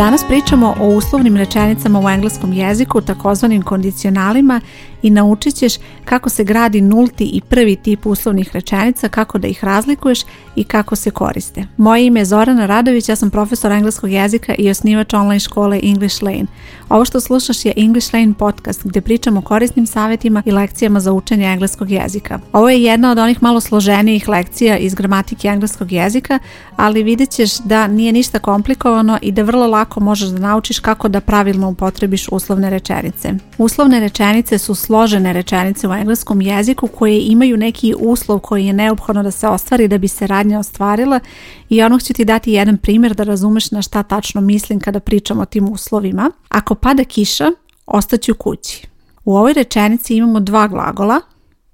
Danas pričamo o uslovnim rečenicama u engleskom jeziku, takozvanim kondicionalima i naučit ćeš kako se gradi nulti i prvi tip uslovnih rečenica, kako da ih razlikuješ i kako se koriste. Moje ime je Zorana Radović, ja sam profesor engleskog jezika i osnivač online škole English Lane. Ovo što slušaš je English Lane podcast gdje pričam o korisnim savjetima i lekcijama za učenje engleskog jezika. Ovo je jedna od onih malo složenijih lekcija iz gramatike engleskog jezika, ali vidjet ćeš da nije ništa komplikovano i da vrlo lako možeš da naučiš kako da pravilno upotrebiš uslovne rečenice. Uslovne rečenice su složene rečenice u engleskom jeziku koje imaju neki uslov koji je neophodno da se ostvari da bi se radnja ostvarila i odmah ono ću ti dati jedan primjer da razumeš na šta tačno mislim kada pričam o tim uslovima. Ako pada kiša, ostaću kući. U ovoj rečenici imamo dva glagola,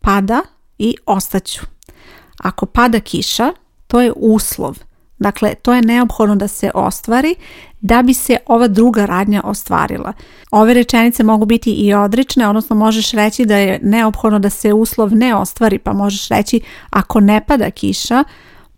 pada i ostaću. Ako pada kiša, to je uslov. Dakle, to je neophodno da se ostvari da bi se ova druga radnja ostvarila. Ove rečenice mogu biti i odrične, odnosno možeš reći da je neophodno da se uslov ne ostvari, pa možeš reći ako ne pada kiša,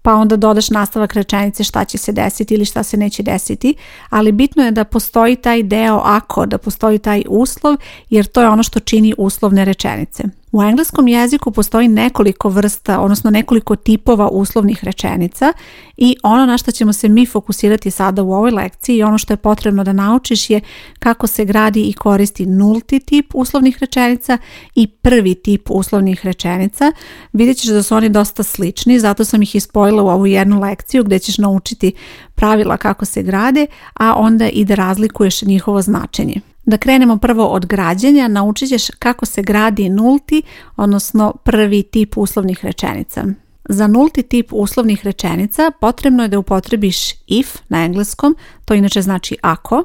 pa onda dodaš nastavak rečenice šta će se desiti ili šta se neće desiti, ali bitno je da postoji taj deo ako, da postoji taj uslov, jer to je ono što čini uslovne rečenice. U engleskom jeziku postoji nekoliko vrsta, odnosno nekoliko tipova uslovnih rečenica i ono na što ćemo se mi fokusirati sada u ovoj lekciji i ono što je potrebno da naučiš je kako se gradi i koristi nulti tip uslovnih rečenica i prvi tip uslovnih rečenica. Vidjet ćeš da su oni dosta slični, zato sam ih ispojila u ovu jednu lekciju gdje ćeš naučiti pravila kako se grade, a onda i da razlikuješ njihovo značenje. Da krenemo prvo od građenja, naučit ćeš kako se gradi nulti, odnosno prvi tip uslovnih rečenica. Za nulti tip uslovnih rečenica potrebno je da upotrebiš if na engleskom, to inače znači ako,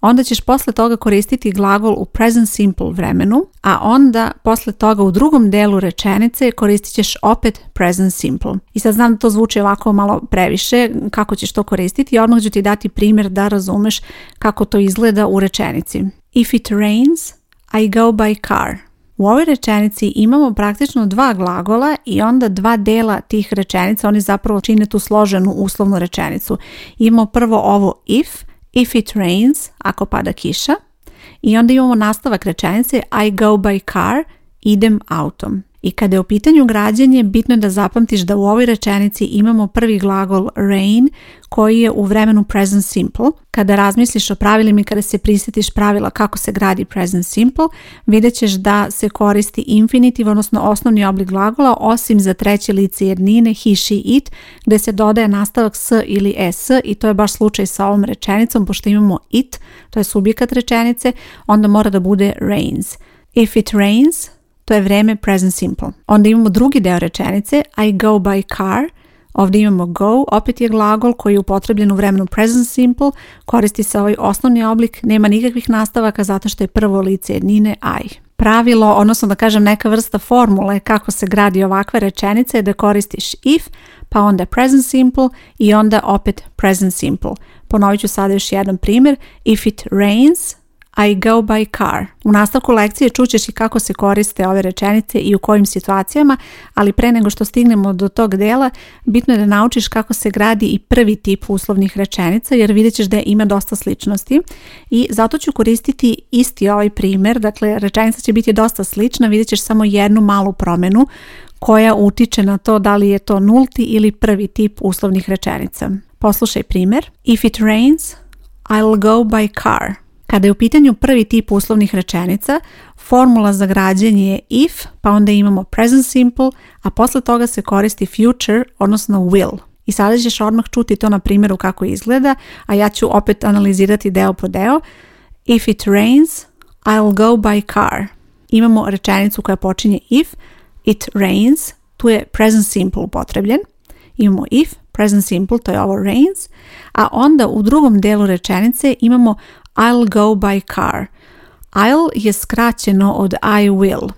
onda ćeš posle toga koristiti glagol u present simple vremenu, a onda posle toga u drugom delu rečenice koristit ćeš opet present simple. I sad znam da to zvuči ovako malo previše kako ćeš to koristiti odmah ću ti dati primjer da razumeš kako to izgleda u rečenici. If it rains, I go by car. U ovoj rečenici imamo praktično dva glagola i onda dva dela tih rečenica, oni zapravo čine tu složenu uslovnu rečenicu. Imamo prvo ovo if, if it rains, ako pada kiša, i onda imamo nastavak rečenice I go by car, idem autom. I kada je u pitanju građenje, bitno je da zapamtiš da u ovoj rečenici imamo prvi glagol rain koji je u vremenu present simple. Kada razmisliš o pravilima i kada se prisjetiš pravila kako se gradi present simple, vidjet ćeš da se koristi infinitiv, odnosno osnovni oblik glagola, osim za treće lice jednine he, she, it, gdje se dodaje nastavak s ili es i to je baš slučaj sa ovom rečenicom, pošto imamo it, to je subjekat rečenice, onda mora da bude rains. If it rains, to je vreme present simple. Onda imamo drugi deo rečenice I go by car. Ovdje imamo go, opet je glagol koji je upotrebljen u vremenu present simple, koristi se ovaj osnovni oblik, nema nikakvih nastavaka zato što je prvo lice jednine I. Pravilo, odnosno da kažem neka vrsta formule kako se gradi ovakve rečenice je da koristiš if, pa onda present simple i onda opet present simple. Ponovit ću sada još jedan primjer. If it rains, i go by car. U nastavku lekcije čućeš i kako se koriste ove rečenice i u kojim situacijama, ali pre nego što stignemo do tog dela, bitno je da naučiš kako se gradi i prvi tip uslovnih rečenica, jer vidjet ćeš da ima dosta sličnosti i zato ću koristiti isti ovaj primjer, dakle rečenica će biti dosta slična, vidjet ćeš samo jednu malu promenu koja utiče na to da li je to nulti ili prvi tip uslovnih rečenica. Poslušaj primjer. If it rains, I'll go by car. Kada je u pitanju prvi tip uslovnih rečenica, formula za građenje je if, pa onda imamo present simple, a posle toga se koristi future, odnosno will. I sada ćeš odmah čuti to na primjeru kako izgleda, a ja ću opet analizirati deo po deo. If it rains, I'll go by car. Imamo rečenicu koja počinje if, it rains, tu je present simple upotrebljen. Imamo if, present simple, to je ovo rains, a onda u drugom delu rečenice imamo I'll go by car. I'll je skraćeno od I will.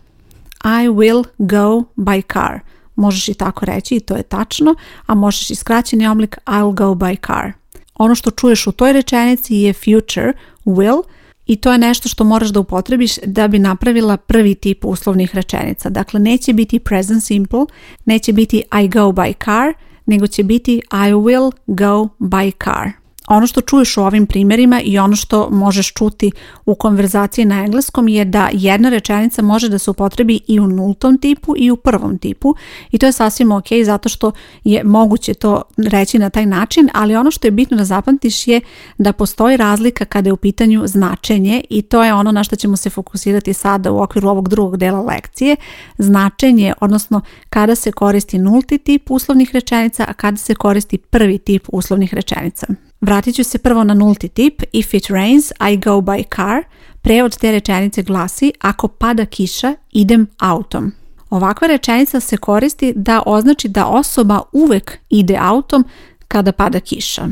I will go by car. Možeš i tako reći i to je tačno, a možeš i skraćeni oblik I'll go by car. Ono što čuješ u toj rečenici je future will i to je nešto što moraš da upotrebiš da bi napravila prvi tip uslovnih rečenica. Dakle, neće biti present simple, neće biti I go by car, nego će biti I will go by car. Ono što čuješ u ovim primjerima i ono što možeš čuti u konverzaciji na engleskom je da jedna rečenica može da se upotrebi i u nultom tipu i u prvom tipu i to je sasvim ok zato što je moguće to reći na taj način, ali ono što je bitno da zapamtiš je da postoji razlika kada je u pitanju značenje i to je ono na što ćemo se fokusirati sada u okviru ovog drugog dela lekcije. Značenje, odnosno kada se koristi nulti tip uslovnih rečenica, a kada se koristi prvi tip uslovnih rečenica. Vratit ću se prvo na nulti tip If it rains, I go by car. Prevod te rečenice glasi Ako pada kiša, idem autom. Ovakva rečenica se koristi da označi da osoba uvek ide autom kada pada kiša.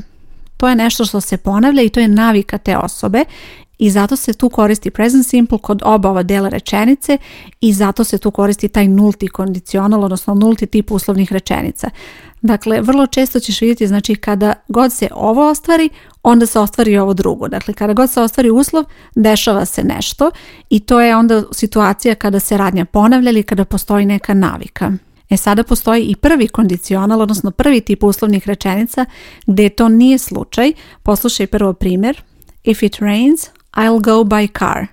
To je nešto što se ponavlja i to je navika te osobe i zato se tu koristi present simple kod oba ova dela rečenice i zato se tu koristi taj nulti kondicional, odnosno nulti tip uslovnih rečenica. Dakle, vrlo često ćeš vidjeti, znači kada god se ovo ostvari, onda se ostvari ovo drugo. Dakle, kada god se ostvari uslov, dešava se nešto i to je onda situacija kada se radnja ponavlja ili kada postoji neka navika. E sada postoji i prvi kondicional, odnosno prvi tip uslovnih rečenica gdje to nije slučaj. Poslušaj prvo primjer. If it rains, I'll go by car.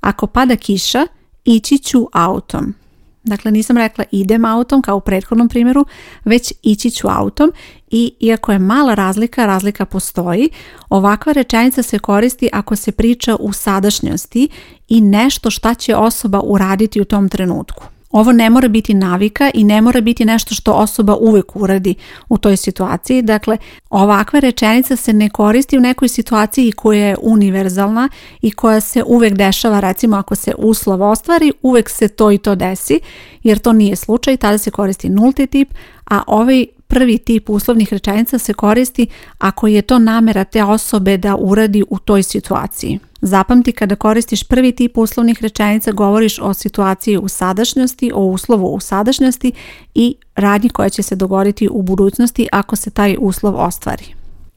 Ako pada kiša, ići ću autom. Dakle, nisam rekla idem autom kao u prethodnom primjeru, već ići ću autom i iako je mala razlika, razlika postoji, ovakva rečenica se koristi ako se priča u sadašnjosti i nešto šta će osoba uraditi u tom trenutku. Ovo ne mora biti navika i ne mora biti nešto što osoba uvek uradi u toj situaciji. Dakle, ovakva rečenica se ne koristi u nekoj situaciji koja je univerzalna i koja se uvek dešava, recimo ako se uslov ostvari, uvek se to i to desi, jer to nije slučaj, tada se koristi nulti tip, a ovaj prvi tip uslovnih rečenica se koristi ako je to namera te osobe da uradi u toj situaciji. Zapamti kada koristiš prvi tip uslovnih rečenica govoriš o situaciji u sadašnjosti, o uslovu u sadašnjosti i radnji koja će se dogoditi u budućnosti ako se taj uslov ostvari.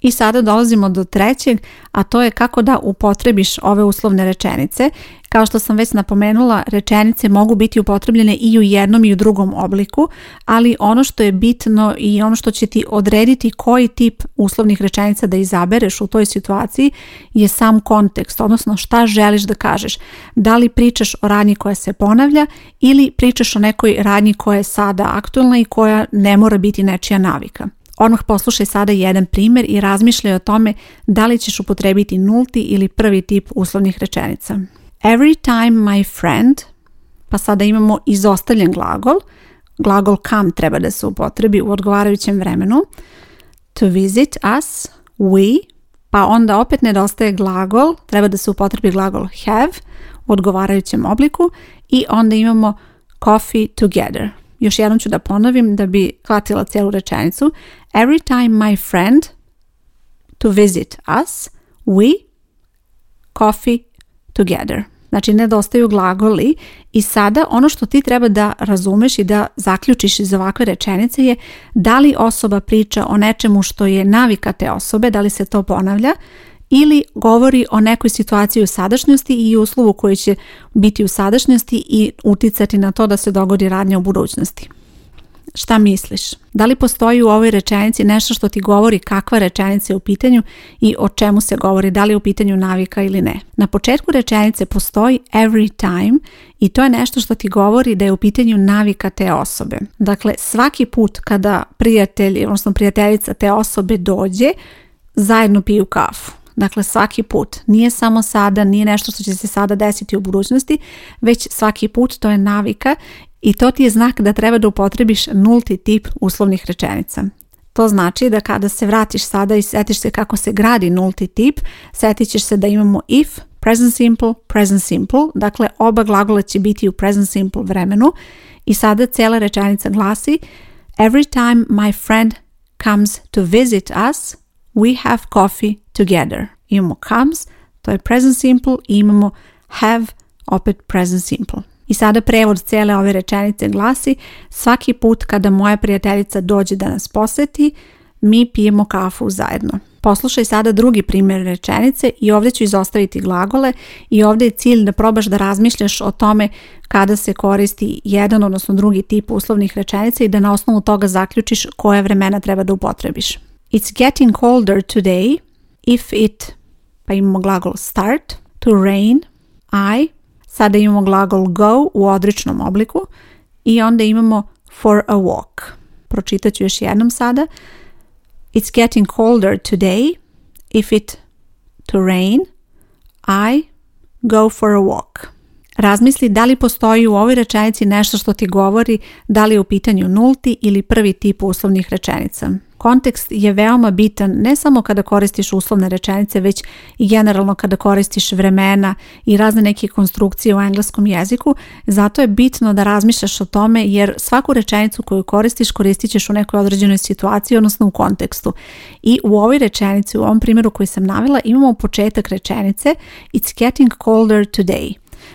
I sada dolazimo do trećeg, a to je kako da upotrebiš ove uslovne rečenice. Kao što sam već napomenula, rečenice mogu biti upotrebljene i u jednom i u drugom obliku, ali ono što je bitno i ono što će ti odrediti koji tip uslovnih rečenica da izabereš u toj situaciji je sam kontekst, odnosno šta želiš da kažeš. Da li pričaš o radnji koja se ponavlja ili pričaš o nekoj radnji koja je sada aktualna i koja ne mora biti nečija navika. Odmah poslušaj sada jedan primjer i razmišljaj o tome da li ćeš upotrebiti nulti ili prvi tip uslovnih rečenica. Every time my friend, pa sada imamo izostavljen glagol, glagol come treba da se upotrebi u odgovarajućem vremenu, to visit us, we, pa onda opet nedostaje glagol, treba da se upotrebi glagol have u odgovarajućem obliku i onda imamo coffee together. Još jednom ću da ponovim da bi hvatila cijelu rečenicu. Every time my friend to visit us, we coffee together. Znači, nedostaju glagoli i sada ono što ti treba da razumeš i da zaključiš iz ovakve rečenice je da li osoba priča o nečemu što je navika te osobe, da li se to ponavlja ili govori o nekoj situaciji u sadašnjosti i uslovu koji će biti u sadašnjosti i uticati na to da se dogodi radnja u budućnosti. Šta misliš? Da li postoji u ovoj rečenici nešto što ti govori kakva rečenica je u pitanju i o čemu se govori, da li je u pitanju navika ili ne? Na početku rečenice postoji every time i to je nešto što ti govori da je u pitanju navika te osobe. Dakle, svaki put kada prijatelj, odnosno prijateljica te osobe dođe, zajedno piju kafu. Dakle, svaki put. Nije samo sada, nije nešto što će se sada desiti u budućnosti, već svaki put to je navika i to ti je znak da treba da upotrebiš nulti tip uslovnih rečenica. To znači da kada se vratiš sada i setiš se kako se gradi nulti tip, setit ćeš se da imamo if, present simple, present simple, dakle oba glagola će biti u present simple vremenu i sada cijela rečenica glasi Every time my friend comes to visit us, we have coffee together. Imamo comes, to je present simple i imamo have, opet present simple. I sada prevod cijele ove rečenice glasi svaki put kada moja prijateljica dođe da nas posjeti, mi pijemo kafu zajedno. Poslušaj sada drugi primjer rečenice i ovdje ću izostaviti glagole i ovdje je cilj da probaš da razmišljaš o tome kada se koristi jedan odnosno drugi tip uslovnih rečenica i da na osnovu toga zaključiš koje vremena treba da upotrebiš. It's getting colder today. If it, pa imamo glagol start, to rain, I, sada imamo glagol go u odričnom obliku i onda imamo for a walk. Pročitat ću još jednom sada. It's getting colder today. If it to rain, I go for a walk. Razmisli da li postoji u ovoj rečenici nešto što ti govori da li je u pitanju nulti ili prvi tip uslovnih rečenica. Kontekst je veoma bitan ne samo kada koristiš uslovne rečenice, već i generalno kada koristiš vremena i razne neke konstrukcije u engleskom jeziku. Zato je bitno da razmišljaš o tome jer svaku rečenicu koju koristiš koristit ćeš u nekoj određenoj situaciji, odnosno u kontekstu. I u ovoj rečenici, u ovom primjeru koji sam navela, imamo početak rečenice It's getting colder today.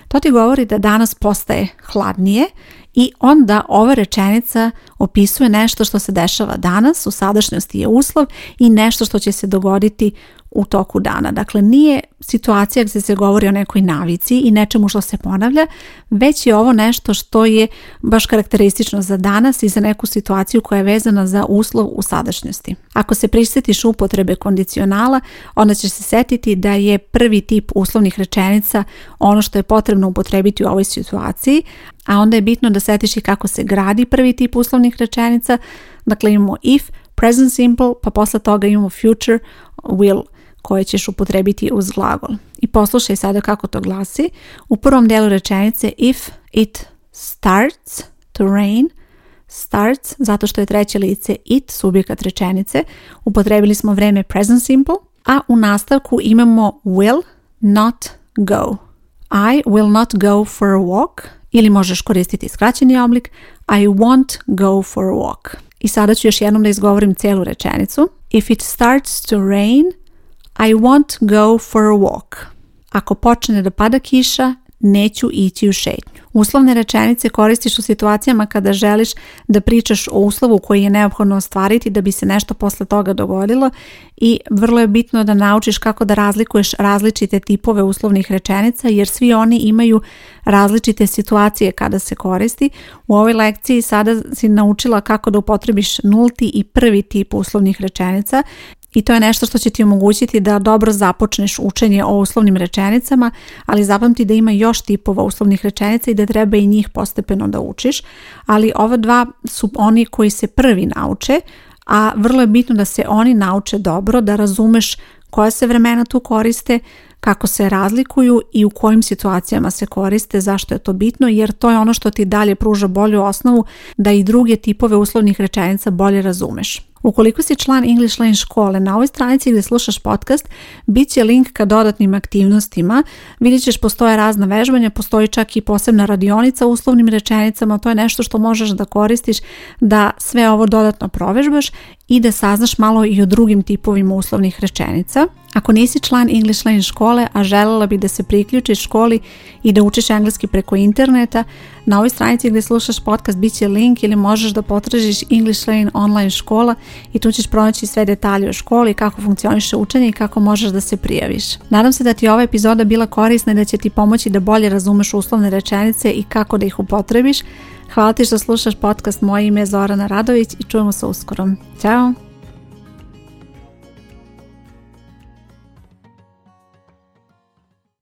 To ti govori da danas postaje hladnije i onda ova rečenica opisuje nešto što se dešava danas, u sadašnjosti je uslov i nešto što će se dogoditi u toku dana. Dakle, nije situacija gdje se govori o nekoj navici i nečemu što se ponavlja, već je ovo nešto što je baš karakteristično za danas i za neku situaciju koja je vezana za uslov u sadašnjosti. Ako se prisjetiš upotrebe kondicionala, onda ćeš se setiti da je prvi tip uslovnih rečenica ono što je potrebno upotrebiti u ovoj situaciji, a onda je bitno da setiš i kako se gradi prvi tip uslovnih rečenica. Dakle, imamo if, present simple, pa posle toga imamo future will koje ćeš upotrebiti uz glagol. I poslušaj sada kako to glasi. U prvom delu rečenice if it starts to rain, starts, zato što je treće lice it, subjekat rečenice, upotrebili smo vreme present simple, a u nastavku imamo will not go. I will not go for a walk ili možeš koristiti skraćeni oblik I won't go for a walk. I sada ću još jednom da izgovorim cijelu rečenicu. If it starts to rain, I won't go for a walk. Ako počne da pada kiša, neću ići u šetnju. Uslovne rečenice koristiš u situacijama kada želiš da pričaš o uslovu koji je neophodno ostvariti da bi se nešto posle toga dogodilo i vrlo je bitno da naučiš kako da razlikuješ različite tipove uslovnih rečenica jer svi oni imaju različite situacije kada se koristi. U ovoj lekciji sada si naučila kako da upotrebiš nulti i prvi tip uslovnih rečenica i to je nešto što će ti omogućiti da dobro započneš učenje o uslovnim rečenicama, ali zapamti da ima još tipova uslovnih rečenica i da treba i njih postepeno da učiš, ali ova dva su oni koji se prvi nauče, a vrlo je bitno da se oni nauče dobro, da razumeš koja se vremena tu koriste, kako se razlikuju i u kojim situacijama se koriste, zašto je to bitno, jer to je ono što ti dalje pruža bolju osnovu da i druge tipove uslovnih rečenica bolje razumeš. Ukoliko si član English Line škole, na ovoj stranici gdje slušaš podcast bit će link ka dodatnim aktivnostima. Vidjet ćeš postoje razna vežbanja, postoji čak i posebna radionica u uslovnim rečenicama. To je nešto što možeš da koristiš da sve ovo dodatno provežbaš i da saznaš malo i o drugim tipovima uslovnih rečenica. Ako nisi član English Lane škole, a želela bi da se priključiš školi i da učiš engleski preko interneta, na ovoj stranici gdje slušaš podcast bit će link ili možeš da potražiš English Lane online škola i tu ćeš pronaći sve detalje o školi, kako funkcioniše učenje i kako možeš da se prijaviš. Nadam se da ti je ova epizoda bila korisna i da će ti pomoći da bolje razumeš uslovne rečenice i kako da ih upotrebiš. Hvala ti što slušaš podcast. Moje ime je Zorana Radović i čujemo se uskoro. Ćao!